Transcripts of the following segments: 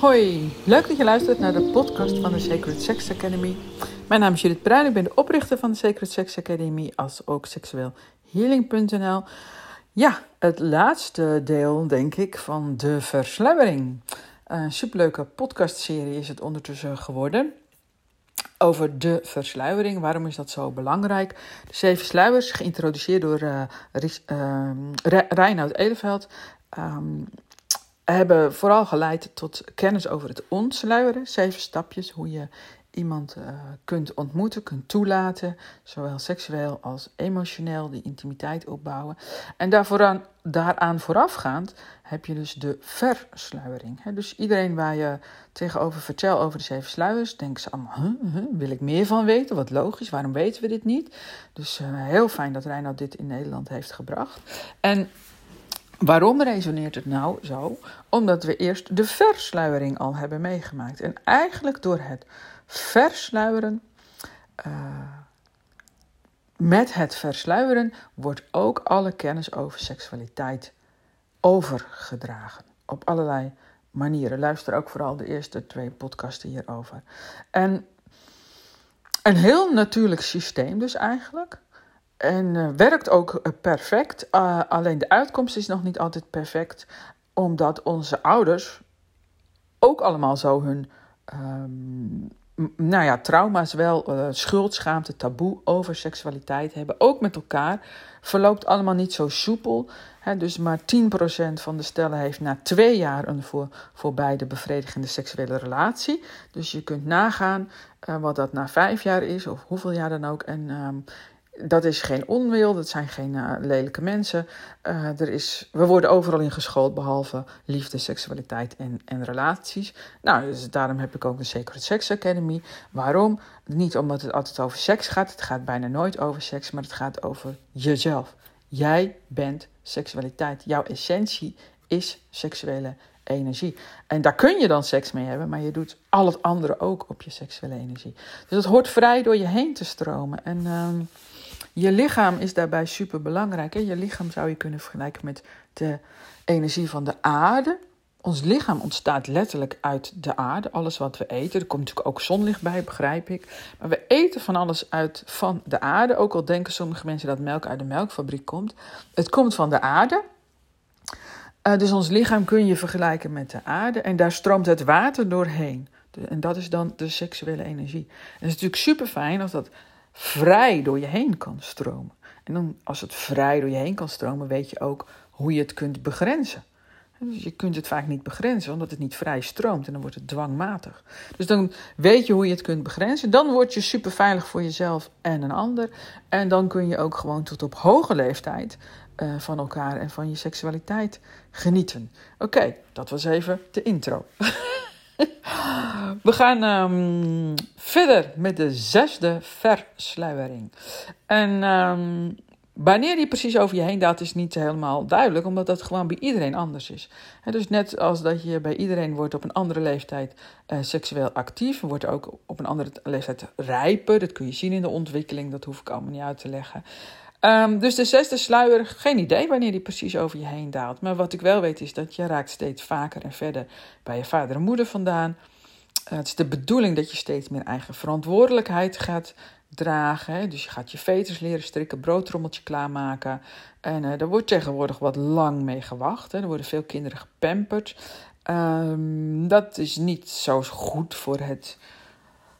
Hoi, leuk dat je luistert naar de podcast van de Sacred Sex Academy. Mijn naam is Judith Bruin, ik ben de oprichter van de Sacred Sex Academy, als ook seksueelhealing.nl. Ja, het laatste deel, denk ik, van de versluiering. Een superleuke podcastserie is het ondertussen geworden. Over de versluiering. Waarom is dat zo belangrijk? De zeven sluiers, geïntroduceerd door uh, Reinoud Eleveld. Um, hebben vooral geleid tot kennis over het ontsluieren. Zeven stapjes hoe je iemand uh, kunt ontmoeten, kunt toelaten, zowel seksueel als emotioneel, die intimiteit opbouwen. En daarvooraan, daaraan voorafgaand heb je dus de versluiering. Dus iedereen waar je tegenover vertelt over de zeven sluiers, denkt ze allemaal, huh, huh, wil ik meer van weten? Wat logisch, waarom weten we dit niet? Dus uh, heel fijn dat Reinhard dit in Nederland heeft gebracht. En Waarom resoneert het nou zo? Omdat we eerst de versluiering al hebben meegemaakt. En eigenlijk door het versluieren, uh, met het versluieren, wordt ook alle kennis over seksualiteit overgedragen. Op allerlei manieren. Luister ook vooral de eerste twee podcasten hierover. En een heel natuurlijk systeem dus eigenlijk. En uh, werkt ook uh, perfect. Alleen de uitkomst is nog niet altijd perfect, omdat onze ouders ook allemaal zo hun um, nou ja, trauma's wel, schuld, schaamte, taboe over seksualiteit hebben. Ook met elkaar. Verloopt allemaal niet zo soepel. Hè, dus maar 10% van de stellen heeft na twee jaar een voor, voor beide bevredigende seksuele relatie. Dus je kunt nagaan wat dat na vijf jaar is, of hoeveel jaar dan ook. En um, dat is geen onwil, dat zijn geen uh, lelijke mensen. Uh, er is, we worden overal in geschoold, behalve liefde, seksualiteit en, en relaties. Nou, dus daarom heb ik ook een Sacred Sex Academy. Waarom? Niet omdat het altijd over seks gaat, het gaat bijna nooit over seks, maar het gaat over jezelf. Jij bent seksualiteit. Jouw essentie is seksuele energie. En daar kun je dan seks mee hebben, maar je doet al het andere ook op je seksuele energie. Dus dat hoort vrij door je heen te stromen. En... Uh, je lichaam is daarbij super belangrijk. Je lichaam zou je kunnen vergelijken met de energie van de aarde. Ons lichaam ontstaat letterlijk uit de aarde. Alles wat we eten. Er komt natuurlijk ook zonlicht bij, begrijp ik. Maar we eten van alles uit van de aarde. Ook al denken sommige mensen dat melk uit de melkfabriek komt. Het komt van de aarde. Uh, dus ons lichaam kun je vergelijken met de aarde. En daar stroomt het water doorheen. En dat is dan de seksuele energie. En het is natuurlijk super fijn als dat vrij door je heen kan stromen. En dan, als het vrij door je heen kan stromen, weet je ook hoe je het kunt begrenzen. Dus je kunt het vaak niet begrenzen, omdat het niet vrij stroomt en dan wordt het dwangmatig. Dus dan weet je hoe je het kunt begrenzen. Dan word je super veilig voor jezelf en een ander. En dan kun je ook gewoon tot op hoge leeftijd uh, van elkaar en van je seksualiteit genieten. Oké, dat was even de intro. We gaan um, verder met de zesde versluiering. En um, wanneer die precies over je heen daalt, is niet helemaal duidelijk, omdat dat gewoon bij iedereen anders is. Dus net als dat je bij iedereen wordt op een andere leeftijd uh, seksueel actief, wordt ook op een andere leeftijd rijper. Dat kun je zien in de ontwikkeling, dat hoef ik allemaal niet uit te leggen. Um, dus de zesde sluier, geen idee wanneer die precies over je heen daalt. Maar wat ik wel weet is dat je raakt steeds vaker en verder bij je vader en moeder vandaan. Uh, het is de bedoeling dat je steeds meer eigen verantwoordelijkheid gaat dragen. Dus je gaat je veters leren strikken, broodtrommeltje klaarmaken. En uh, er wordt tegenwoordig wat lang mee gewacht. Hè? Er worden veel kinderen gepamperd. Um, dat is niet zo goed voor het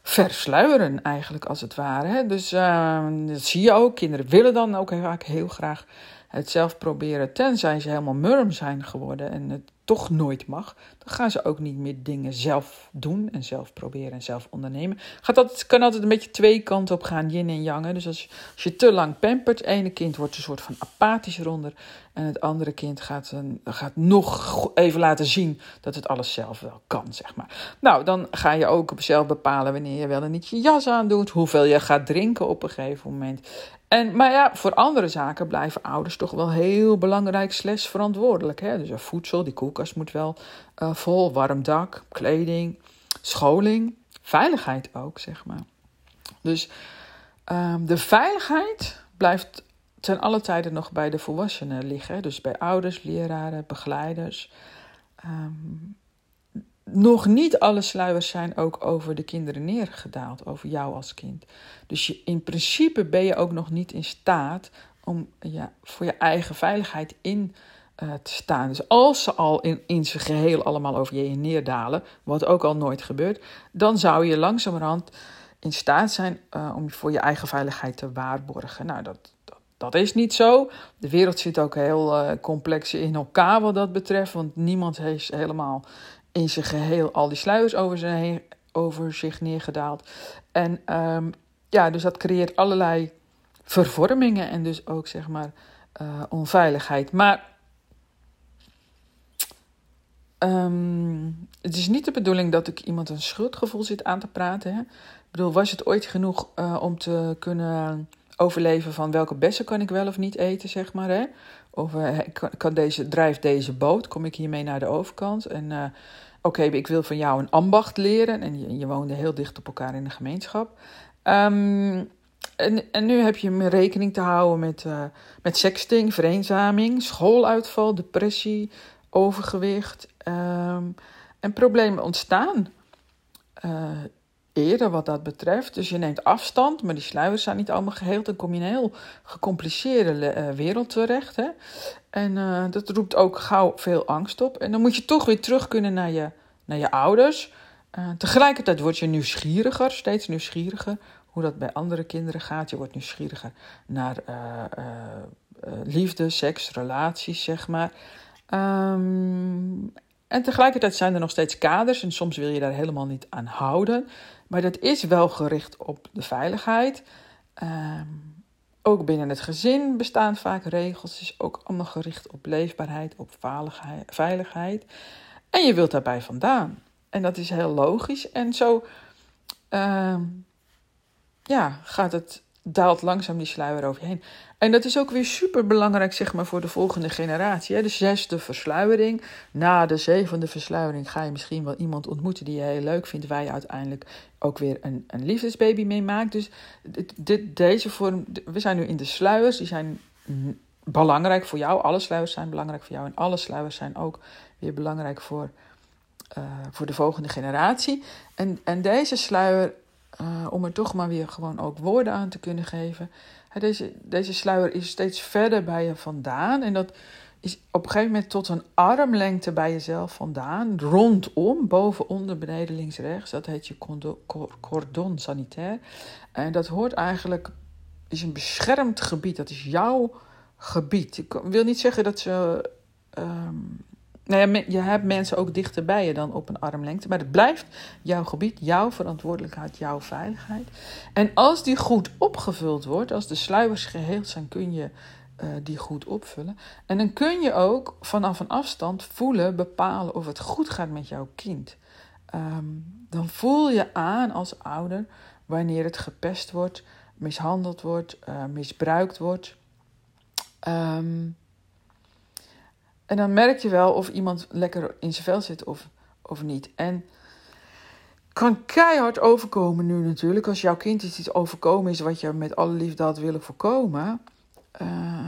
versluieren eigenlijk als het ware. Dus uh, dat zie je ook. Kinderen willen dan ook vaak heel graag het zelf proberen. Tenzij ze helemaal murm zijn geworden en het toch nooit mag. Dan gaan ze ook niet meer dingen zelf doen en zelf proberen en zelf ondernemen. Gaat dat, kan altijd een beetje twee kanten op gaan, yin en yang. Dus als, als je te lang pampert, het ene kind wordt een soort van apathisch ronder. En het andere kind gaat, een, gaat nog even laten zien dat het alles zelf wel kan, zeg maar. Nou, dan ga je ook zelf bepalen wanneer je wel en niet je jas aandoet. Hoeveel je gaat drinken op een gegeven moment. En, maar ja, voor andere zaken blijven ouders toch wel heel belangrijk slash verantwoordelijk. Hè? Dus voedsel, die koelkast moet wel uh, vol, warm dak, kleding, scholing, veiligheid ook, zeg maar. Dus um, de veiligheid blijft ten alle tijden nog bij de volwassenen liggen. Dus bij ouders, leraren, begeleiders. Um, nog niet alle sluiers zijn ook over de kinderen neergedaald, over jou als kind. Dus je, in principe ben je ook nog niet in staat om ja, voor je eigen veiligheid in uh, te staan. Dus als ze al in, in zijn geheel allemaal over je neerdalen, wat ook al nooit gebeurt, dan zou je langzamerhand in staat zijn uh, om voor je eigen veiligheid te waarborgen. Nou, dat, dat, is niet zo. De wereld zit ook heel uh, complex in elkaar wat dat betreft, want niemand heeft helemaal in zijn geheel al die sluiers over, zijn over zich neergedaald. En um, ja, dus dat creëert allerlei vervormingen en dus ook zeg maar uh, onveiligheid. Maar um, het is niet de bedoeling dat ik iemand een schuldgevoel zit aan te praten. Hè? Ik bedoel, was het ooit genoeg uh, om te kunnen overleven van welke bessen kan ik wel of niet eten, zeg maar. Hè? Of uh, kan deze, drijft deze boot, kom ik hiermee naar de overkant? En uh, oké, ik wil van jou een ambacht leren. En je, je woonde heel dicht op elkaar in de gemeenschap. Um, en, en nu heb je rekening te houden met, uh, met sexting, vereenzaming, schooluitval, depressie, overgewicht. Um, en problemen ontstaan eerder wat dat betreft. Dus je neemt afstand, maar die sluiers zijn niet allemaal geheel. Dan kom je in een heel gecompliceerde uh, wereld terecht. Hè? En uh, dat roept ook gauw veel angst op. En dan moet je toch weer terug kunnen naar je, naar je ouders. Uh, tegelijkertijd word je nieuwsgieriger, steeds nieuwsgieriger hoe dat bij andere kinderen gaat. Je wordt nieuwsgieriger naar liefde, seks, relaties, zeg maar. Um, en tegelijkertijd zijn er nog steeds kaders en soms wil je daar helemaal niet aan houden. Maar dat is wel gericht op de veiligheid. Um, ook binnen het gezin bestaan vaak regels. Is ook allemaal gericht op leefbaarheid, op veiligheid. En je wilt daarbij vandaan. En dat is heel logisch. En zo uh, ja, gaat het, daalt langzaam die sluier over je heen. En dat is ook weer super belangrijk, zeg maar, voor de volgende generatie. Hè? De zesde versluiering. Na de zevende versluiering ga je misschien wel iemand ontmoeten die je heel leuk vindt, waar je uiteindelijk ook weer een, een liefdesbaby mee maakt. Dus dit, deze vorm, we zijn nu in de sluiers, die zijn belangrijk voor jou. Alle sluiers zijn belangrijk voor jou en alle sluiers zijn ook weer belangrijk voor, uh, voor de volgende generatie. En, en deze sluier uh, om er toch maar weer gewoon ook woorden aan te kunnen geven. deze, deze sluier is steeds verder bij je vandaan. En dat is op een gegeven moment tot een armlengte bij jezelf vandaan. Rondom, boven, onder, beneden, links, rechts. Dat heet je cordon sanitair. En dat hoort eigenlijk, is een beschermd gebied. Dat is jouw gebied. Ik wil niet zeggen dat ze... Um, nou ja, je hebt mensen ook dichterbij je dan op een armlengte. Maar het blijft jouw gebied, jouw verantwoordelijkheid, jouw veiligheid. En als die goed opgevuld wordt, als de sluiers geheel zijn, kun je uh, die goed opvullen. En dan kun je ook vanaf een afstand voelen, bepalen of het goed gaat met jouw kind. Um, dan voel je aan als ouder wanneer het gepest wordt, mishandeld wordt, uh, misbruikt wordt. Um, en dan merk je wel of iemand lekker in zijn vel zit of, of niet. En kan keihard overkomen nu natuurlijk. Als jouw kind iets overkomen is wat je met alle liefde had willen voorkomen. Uh,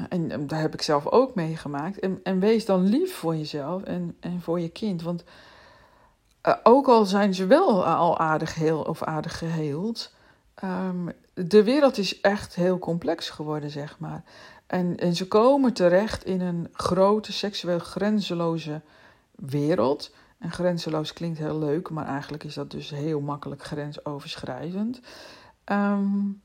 en daar heb ik zelf ook meegemaakt. En, en wees dan lief voor jezelf en, en voor je kind. Want uh, ook al zijn ze wel al aardig heel of aardig geheeld. Um, de wereld is echt heel complex geworden, zeg maar. En, en ze komen terecht in een grote, seksueel grenzeloze wereld. En grenzeloos klinkt heel leuk, maar eigenlijk is dat dus heel makkelijk grensoverschrijdend. Um,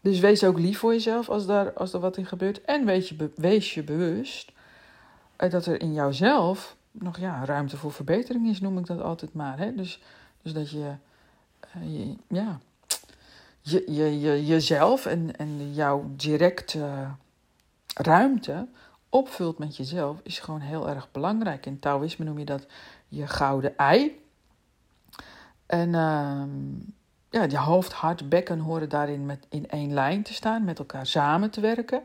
dus wees ook lief voor jezelf als, daar, als er wat in gebeurt. En wees je, wees je bewust eh, dat er in jouzelf nog ja, ruimte voor verbetering is, noem ik dat altijd maar. Hè? Dus, dus dat je, je ja, je, je, je, jezelf en, en jouw directe ruimte opvult met jezelf, is gewoon heel erg belangrijk. In Taoïsme noem je dat je gouden ei. En uh, ja, je hoofd, hart, bekken horen daarin met, in één lijn te staan, met elkaar samen te werken.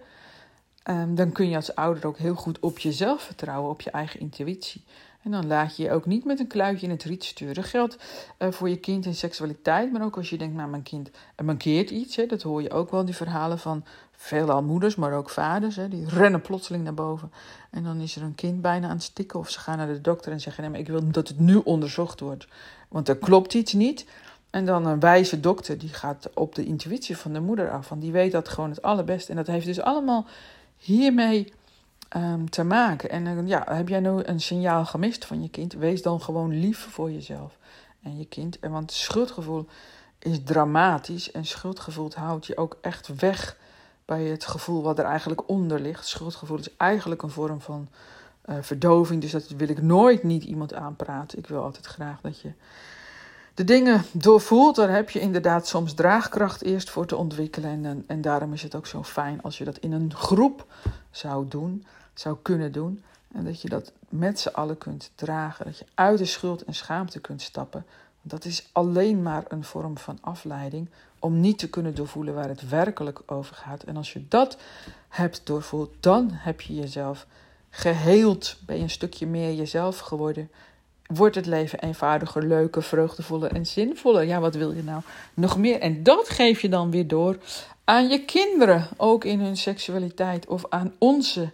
Um, dan kun je als ouder ook heel goed op jezelf vertrouwen, op je eigen intuïtie. En dan laat je je ook niet met een kluitje in het riet sturen. Geldt uh, voor je kind in seksualiteit, maar ook als je denkt, nou mijn kind mankeert iets. Hè, dat hoor je ook wel, die verhalen van veelal moeders, maar ook vaders. Hè, die rennen plotseling naar boven. En dan is er een kind bijna aan het stikken of ze gaan naar de dokter en zeggen, nee maar ik wil dat het nu onderzocht wordt. Want er klopt iets niet. En dan een wijze dokter, die gaat op de intuïtie van de moeder af. Want die weet dat gewoon het allerbeste. En dat heeft dus allemaal hiermee um, te maken. En uh, ja, heb jij nou een signaal gemist van je kind? Wees dan gewoon lief voor jezelf en je kind. En want schuldgevoel is dramatisch. En schuldgevoel houdt je ook echt weg bij het gevoel wat er eigenlijk onder ligt. Schuldgevoel is eigenlijk een vorm van uh, verdoving. Dus dat wil ik nooit niet iemand aanpraten. Ik wil altijd graag dat je de dingen doorvoelt, daar heb je inderdaad soms draagkracht eerst voor te ontwikkelen. En, en daarom is het ook zo fijn als je dat in een groep zou doen, zou kunnen doen. En dat je dat met z'n allen kunt dragen. Dat je uit de schuld en schaamte kunt stappen. Dat is alleen maar een vorm van afleiding om niet te kunnen doorvoelen waar het werkelijk over gaat. En als je dat hebt doorvoeld, dan heb je jezelf geheeld. Ben je een stukje meer jezelf geworden wordt het leven eenvoudiger, leuker, vreugdevoller en zinvoller. Ja, wat wil je nou nog meer? En dat geef je dan weer door aan je kinderen, ook in hun seksualiteit, of aan onze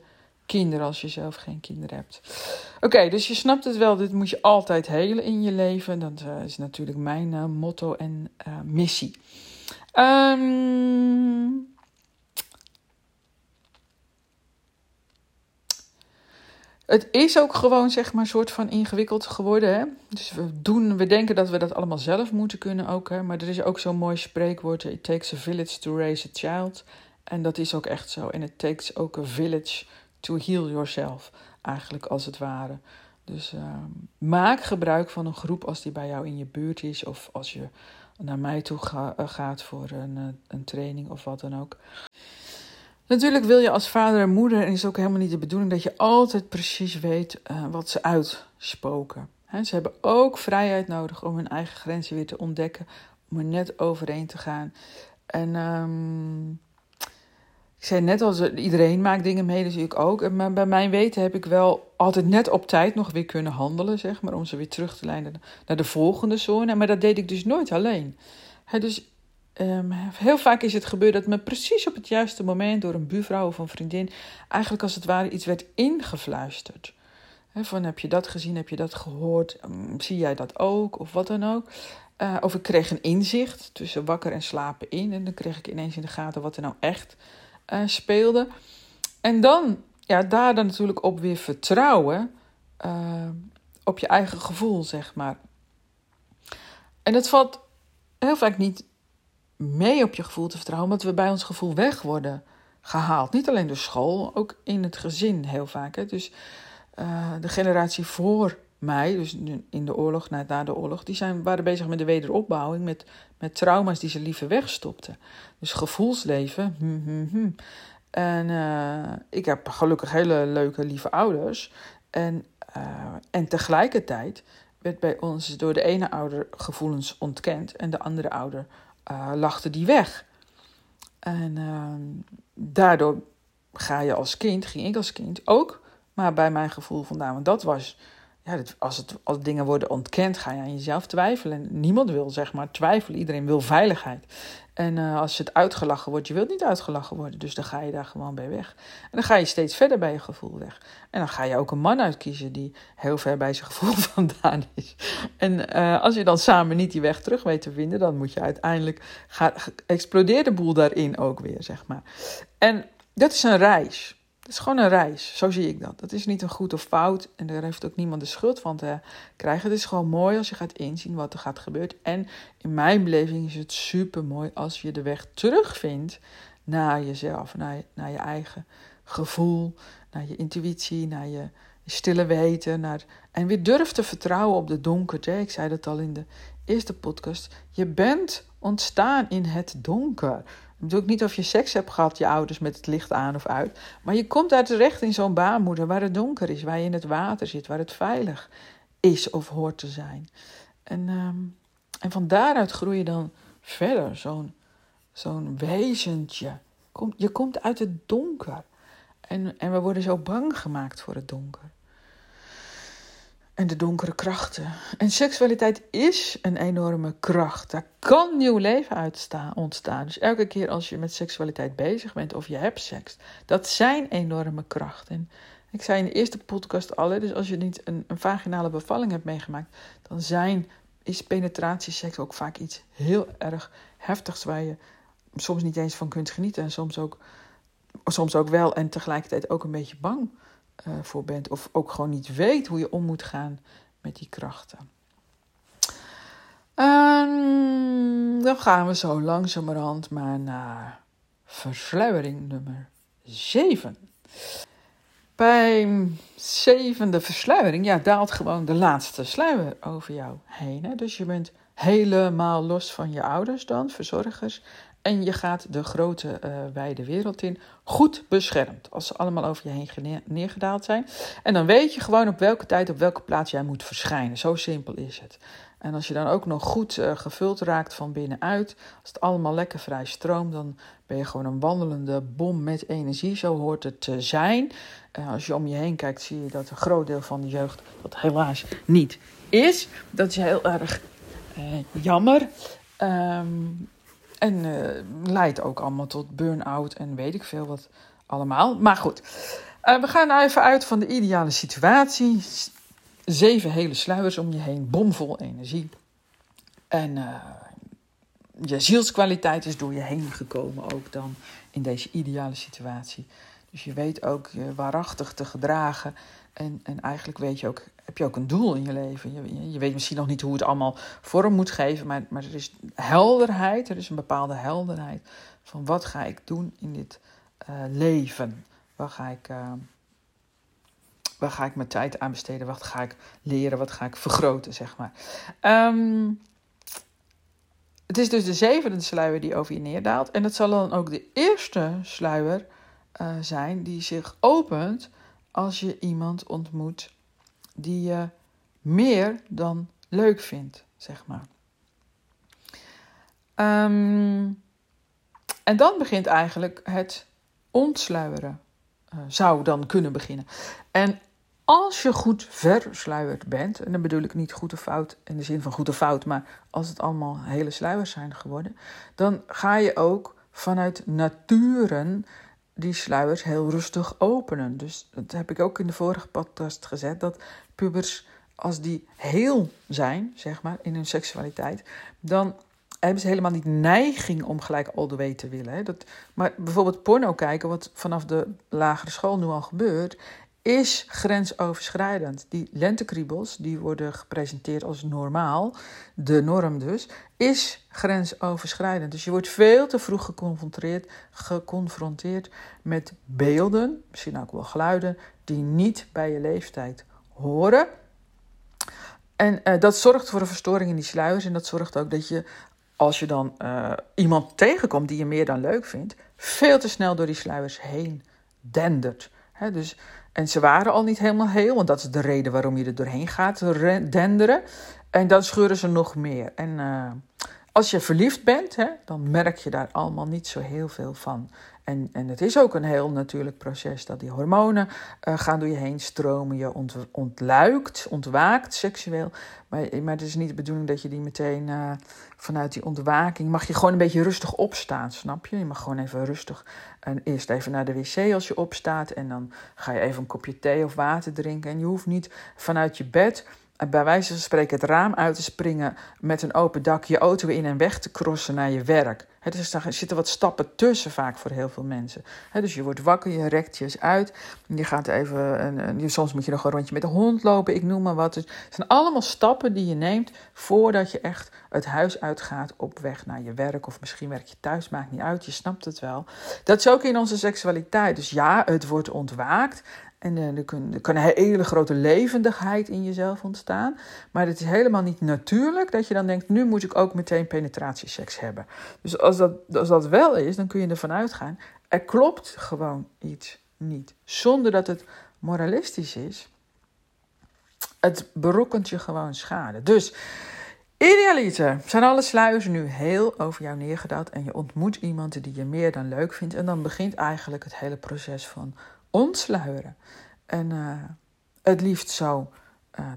kinderen als je zelf geen kinderen hebt. Oké, dus je snapt het wel, dit moet je altijd helen in je leven. Dat uh, is natuurlijk mijn uh, motto en uh, missie. Um, Het is ook gewoon, zeg maar, een soort van ingewikkeld geworden. Hè? Dus we, doen, we denken dat we dat allemaal zelf moeten kunnen ook. Hè? Maar er is ook zo'n mooi spreekwoord: It takes a village to raise a child. En dat is ook echt zo. En it takes ook a village to heal yourself. Eigenlijk als het ware. Dus uh, maak gebruik van een groep als die bij jou in je buurt is. Of als je naar mij toe uh, gaat voor een, uh, een training of wat dan ook. Natuurlijk wil je als vader en moeder, en is ook helemaal niet de bedoeling dat je altijd precies weet uh, wat ze uitspoken. Ze hebben ook vrijheid nodig om hun eigen grenzen weer te ontdekken, om er net overheen te gaan. En um, ik zei net al, iedereen maakt dingen mee, dus ik ook. Maar bij mijn weten heb ik wel altijd net op tijd nog weer kunnen handelen, zeg maar, om ze weer terug te leiden naar de volgende zone. Maar dat deed ik dus nooit alleen. He, dus Um, heel vaak is het gebeurd dat me precies op het juiste moment door een buurvrouw of een vriendin eigenlijk als het ware iets werd ingefluisterd. He, van heb je dat gezien, heb je dat gehoord, um, zie jij dat ook of wat dan ook. Uh, of ik kreeg een inzicht tussen wakker en slapen in en dan kreeg ik ineens in de gaten wat er nou echt uh, speelde. En dan, ja, daar dan natuurlijk op weer vertrouwen uh, op je eigen gevoel, zeg maar. En dat valt heel vaak niet mee op je gevoel te vertrouwen, omdat we bij ons gevoel weg worden gehaald. Niet alleen door school, ook in het gezin heel vaak. Hè. Dus uh, de generatie voor mij, dus in de oorlog, na, de oorlog, die zijn, waren bezig met de wederopbouwing, met, met trauma's die ze liever wegstopten. Dus gevoelsleven. Hm, hm, hm. En uh, ik heb gelukkig hele leuke, lieve ouders. En, uh, en tegelijkertijd werd bij ons door de ene ouder gevoelens ontkend en de andere ouder uh, lachte die weg. En daardoor ga je als kind, ging ik als kind ook, maar bij mijn gevoel vandaan. Want dat was, ja, als, het, als dingen worden ontkend, ga je aan jezelf twijfelen. En niemand wil zeg maar twijfelen, iedereen wil veiligheid. En uh, als het uitgelachen wordt, je wilt niet uitgelachen worden. Dus dan ga je daar gewoon bij weg. En dan ga je steeds verder bij je gevoel weg. En dan ga je ook een man uitkiezen die heel ver bij zijn gevoel vandaan is. En uh, als je dan samen niet die weg terug weet te vinden, dan moet je uiteindelijk. Gaat, de boel daarin ook weer, zeg maar. En dat is een reis. Het is gewoon een reis, zo zie ik dat. Dat is niet een goed of fout en daar heeft ook niemand de schuld van te krijgen. Het is gewoon mooi als je gaat inzien wat er gaat gebeuren. En in mijn beleving is het super mooi als je de weg terugvindt naar jezelf, naar je, naar je eigen gevoel, naar je intuïtie, naar je stille weten. Naar, en weer durft te vertrouwen op de donkerte. Ik zei dat al in de eerste podcast. Je bent ontstaan in het donker. Ik bedoel ook niet of je seks hebt gehad, je ouders, met het licht aan of uit. Maar je komt uit terecht in zo'n baarmoeder waar het donker is, waar je in het water zit, waar het veilig is of hoort te zijn. En, um, en van daaruit groei je dan verder, zo'n zo'n wezentje. Kom, je komt uit het donker. En, en we worden zo bang gemaakt voor het donker. En de donkere krachten. En seksualiteit is een enorme kracht. Daar kan nieuw leven uit ontstaan. Dus elke keer als je met seksualiteit bezig bent of je hebt seks, dat zijn enorme krachten. En ik zei in de eerste podcast al, dus als je niet een, een vaginale bevalling hebt meegemaakt, dan zijn, is penetratieseks ook vaak iets heel erg heftigs waar je soms niet eens van kunt genieten en soms ook, soms ook wel en tegelijkertijd ook een beetje bang uh, voor bent of ook gewoon niet weet hoe je om moet gaan met die krachten. En dan gaan we zo langzamerhand maar naar versluiering nummer 7. Bij zevende versluiering, ja, daalt gewoon de laatste sluier over jou heen. Hè? Dus je bent helemaal los van je ouders dan, verzorgers. En je gaat de grote uh, wijde wereld in, goed beschermd. Als ze allemaal over je heen neergedaald zijn. En dan weet je gewoon op welke tijd, op welke plaats jij moet verschijnen. Zo simpel is het. En als je dan ook nog goed uh, gevuld raakt van binnenuit, als het allemaal lekker vrij stroomt, dan ben je gewoon een wandelende bom met energie. Zo hoort het te zijn. Uh, als je om je heen kijkt, zie je dat een groot deel van de jeugd dat helaas niet is. Dat is heel erg jammer. Um, en uh, leidt ook allemaal tot burn-out en weet ik veel wat allemaal. Maar goed, uh, we gaan even uit van de ideale situatie. Zeven hele sluiers om je heen, bomvol energie. En uh, je zielskwaliteit is door je heen gekomen ook dan in deze ideale situatie. Dus je weet ook je waarachtig te gedragen. En, en eigenlijk weet je ook heb je ook een doel in je leven. Je, je weet misschien nog niet hoe het allemaal vorm moet geven, maar, maar er is helderheid, er is een bepaalde helderheid van wat ga ik doen in dit uh, leven? Waar ga ik, uh, waar ga ik mijn tijd aan besteden? Wat ga ik leren? Wat ga ik vergroten, zeg maar? Um, het is dus de zevende sluier die over je neerdaalt. En het zal dan ook de eerste sluier uh, zijn die zich opent als je iemand ontmoet die je meer dan leuk vindt, zeg maar. Um, en dan begint eigenlijk het ontsluieren. Uh, zou dan kunnen beginnen. En als je goed versluierd bent, en dan bedoel ik niet goed of fout in de zin van goed of fout, maar als het allemaal hele sluiers zijn geworden, dan ga je ook vanuit naturen die sluiers heel rustig openen. Dus dat heb ik ook in de vorige podcast gezet, dat pubers, als die heel zijn, zeg maar, in hun seksualiteit, dan hebben ze helemaal niet neiging om gelijk all the way te willen. Hè. Dat, maar bijvoorbeeld porno kijken, wat vanaf de lagere school nu al gebeurt, is grensoverschrijdend. Die lentekriebels, die worden gepresenteerd als normaal, de norm dus, is grensoverschrijdend. Dus je wordt veel te vroeg geconfronteerd, geconfronteerd met beelden, misschien ook wel geluiden, die niet bij je leeftijd horen. En uh, dat zorgt voor een verstoring in die sluiers. En dat zorgt ook dat je, als je dan uh, iemand tegenkomt die je meer dan leuk vindt, veel te snel door die sluiers heen dendert. Dus, en ze waren al niet helemaal heel, want dat is de reden waarom je er doorheen gaat denderen. En dan scheuren ze nog meer. En uh, als je verliefd bent, dan merk je daar allemaal niet zo heel veel van. En, en het is ook een heel natuurlijk proces dat die hormonen uh, gaan door je heen stromen. Je ont, ontluikt, ontwaakt seksueel. Maar, maar het is niet de bedoeling dat je die meteen uh, vanuit die ontwaking... mag je gewoon een beetje rustig opstaan, snap je? Je mag gewoon even rustig en eerst even naar de wc als je opstaat. En dan ga je even een kopje thee of water drinken. En je hoeft niet vanuit je bed bij wijze van spreken het raam uit te springen met een open dak, je auto in en weg te crossen naar je werk. He, dus er zitten wat stappen tussen vaak voor heel veel mensen. dus je wordt wakker, je rekt je eens uit. Je gaat even, en, soms moet je nog een rondje met de hond lopen, ik noem maar wat. Dus het zijn allemaal stappen die je neemt voordat je echt het huis uitgaat op weg naar je werk. Of misschien werk je thuis, maakt niet uit, je snapt het wel. Dat is ook in onze seksualiteit. Dus ja, het wordt ontwaakt. En uh, er, kan, er een hele grote levendigheid in jezelf ontstaan. Maar het is helemaal niet natuurlijk dat je dan denkt: nu moet ik ook meteen penetratieseks hebben. Dus als dat, als dat wel is, dan kun je ervan uitgaan: er klopt gewoon iets niet. Zonder dat het moralistisch is. Het berokkent je gewoon schade. Dus Idealiter zijn alle sluiers nu heel over jou neergedaald en je ontmoet iemand die je meer dan leuk vindt. En dan begint eigenlijk het hele proces van ontsluieren. En het liefst zo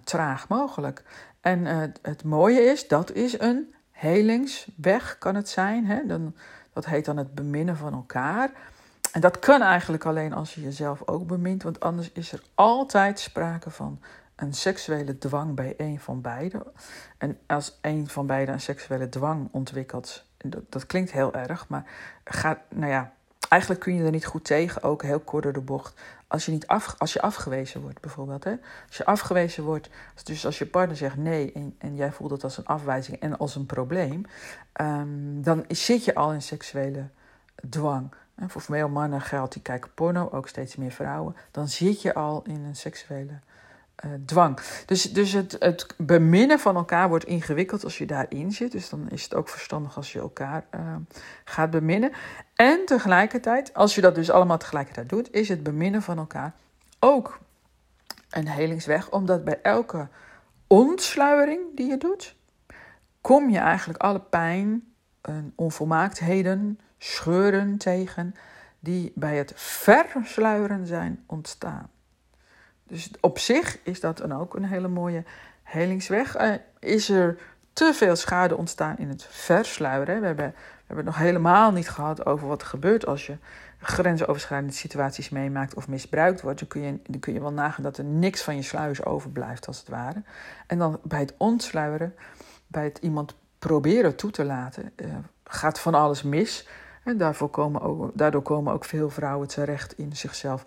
traag mogelijk. En het mooie is, dat is een helingsweg, kan het zijn. Hè? Dan, dat heet dan het beminnen van elkaar. En dat kan eigenlijk alleen als je jezelf ook bemint, want anders is er altijd sprake van een seksuele dwang bij een van beiden. En als een van beiden een seksuele dwang ontwikkelt, dat klinkt heel erg, maar gaat, nou ja, eigenlijk kun je er niet goed tegen, ook heel kort door de bocht. Als je, niet af, als je afgewezen wordt, bijvoorbeeld. Hè? Als je afgewezen wordt, dus als je partner zegt nee en, en jij voelt het als een afwijzing en als een probleem, ehm, dan zit je al in seksuele dwang. En voor veel mannen geldt, die kijken porno, ook steeds meer vrouwen. Dan zit je al in een seksuele uh, dwang. Dus, dus het, het beminnen van elkaar wordt ingewikkeld als je daarin zit. Dus dan is het ook verstandig als je elkaar uh, gaat beminnen. En tegelijkertijd, als je dat dus allemaal tegelijkertijd doet, is het beminnen van elkaar ook een helingsweg. Omdat bij elke ontsluiering die je doet, kom je eigenlijk alle pijn, onvolmaaktheden, scheuren tegen die bij het versluieren zijn ontstaan. Dus op zich is dat dan ook een hele mooie helingsweg. Uh, is er te veel schade ontstaan in het versluieren? We hebben, we hebben het nog helemaal niet gehad over wat er gebeurt als je grensoverschrijdende situaties meemaakt of misbruikt wordt. Dan kun, je, dan kun je wel nagaan dat er niks van je sluis overblijft, als het ware. En dan bij het ontsluieren, bij het iemand proberen toe te laten, uh, gaat van alles mis. En daarvoor komen ook, daardoor komen ook veel vrouwen terecht in zichzelf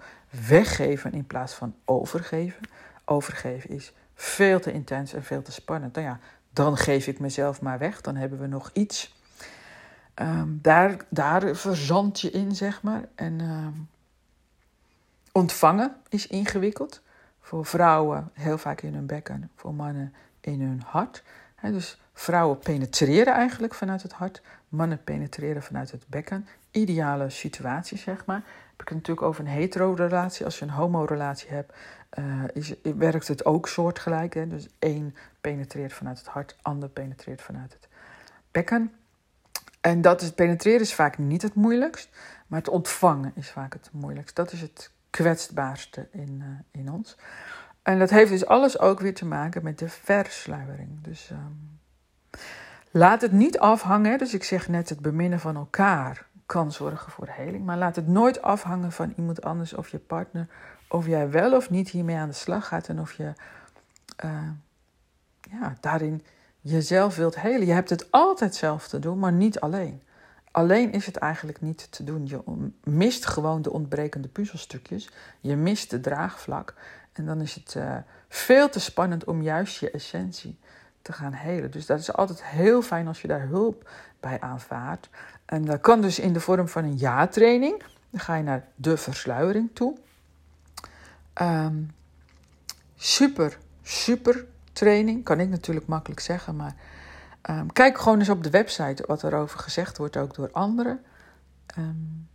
weggeven in plaats van overgeven. Overgeven is veel te intens en veel te spannend. Nou ja, dan geef ik mezelf maar weg, dan hebben we nog iets. Um, daar, daar verzand je in, zeg maar. En um, ontvangen is ingewikkeld. Voor vrouwen heel vaak in hun bekken, voor mannen in hun hart. Dus vrouwen penetreren eigenlijk vanuit het hart, mannen penetreren vanuit het bekken. Ideale situatie, zeg maar ik het natuurlijk over een hetero-relatie. Als je een homo-relatie hebt, uh, is, werkt het ook soortgelijk. Hè? Dus één penetreert vanuit het hart, ander penetreert vanuit het bekken. En dat is, penetreren is vaak niet het moeilijkst, maar het ontvangen is vaak het moeilijkst. Dat is het kwetsbaarste in, uh, in ons. En dat heeft dus alles ook weer te maken met de versluiering. Dus um, laat het niet afhangen. Dus ik zeg net het beminnen van elkaar kan zorgen voor heling. Maar laat het nooit afhangen van iemand anders of je partner. Of jij wel of niet hiermee aan de slag gaat en of je uh, ja, daarin jezelf wilt helen. Je hebt het altijd zelf te doen, maar niet alleen. Alleen is het eigenlijk niet te doen. Je mist gewoon de ontbrekende puzzelstukjes. Je mist de draagvlak. En dan is het uh, veel te spannend om juist je essentie te gaan helen. Dus dat is altijd heel fijn als je daar hulp bij aanvaardt. En dat kan dus in de vorm van een jaartraining. Dan ga je naar de versluiering toe. Um, super, super training. Kan ik natuurlijk makkelijk zeggen, maar um, kijk gewoon eens op de website wat erover gezegd wordt, ook door anderen. Um,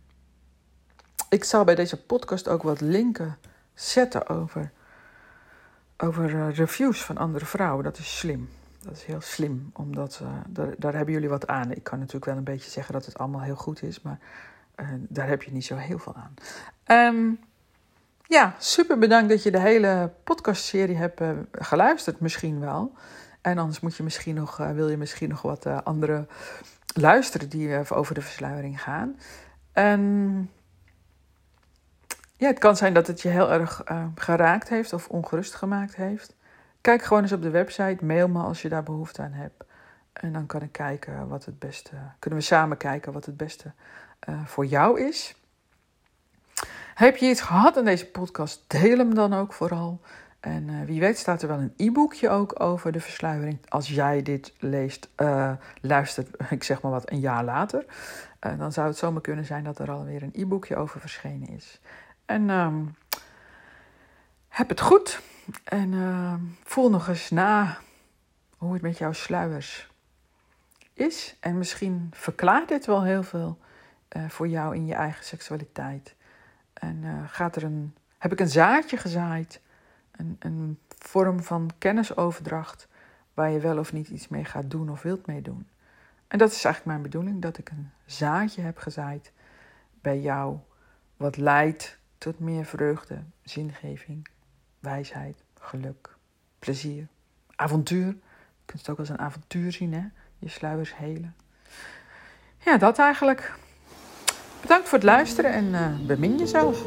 ik zal bij deze podcast ook wat linken zetten over, over uh, reviews van andere vrouwen. Dat is slim. Dat is heel slim, omdat uh, daar, daar, hebben jullie wat aan. Ik kan natuurlijk wel een beetje zeggen dat het allemaal heel goed is, maar uh, daar heb je niet zo heel veel aan. Um, ja, super bedankt dat je de hele podcastserie hebt uh, geluisterd, misschien wel. En anders moet je misschien nog, wil je misschien nog wat andere luisteren die over de versluiering gaan. En ja, het kan zijn dat het je heel erg geraakt heeft of ongerust gemaakt heeft. Kijk gewoon eens op de website, mail me als je daar behoefte aan hebt. En dan kan ik kijken wat het beste, kunnen we samen kijken wat het beste uh, voor jou is. Heb je iets gehad aan deze podcast? Deel hem dan ook vooral. En uh, wie weet staat er wel een e-boekje ook over de versluiering. Als jij dit leest, uh, luistert, ik zeg maar wat, een jaar later. dan zou het zomaar kunnen zijn dat er alweer een e-boekje over verschenen is. En um, heb het goed. En uh, voel nog eens na hoe het met jouw sluiers is. En misschien verklaart dit wel heel veel uh, voor jou in je eigen seksualiteit. En uh, gaat er een, heb ik een zaadje gezaaid, een, een vorm van kennisoverdracht, waar je wel of niet iets mee gaat doen of wilt meedoen. En dat is eigenlijk mijn bedoeling, dat ik een zaadje heb gezaaid bij jou, wat leidt tot meer vreugde, zingeving, wijsheid, geluk, plezier, avontuur. Je kunt het ook als een avontuur zien, hè? Je sluiers helen. Ja, dat eigenlijk. Bedankt voor het luisteren en uh, bemin jezelf.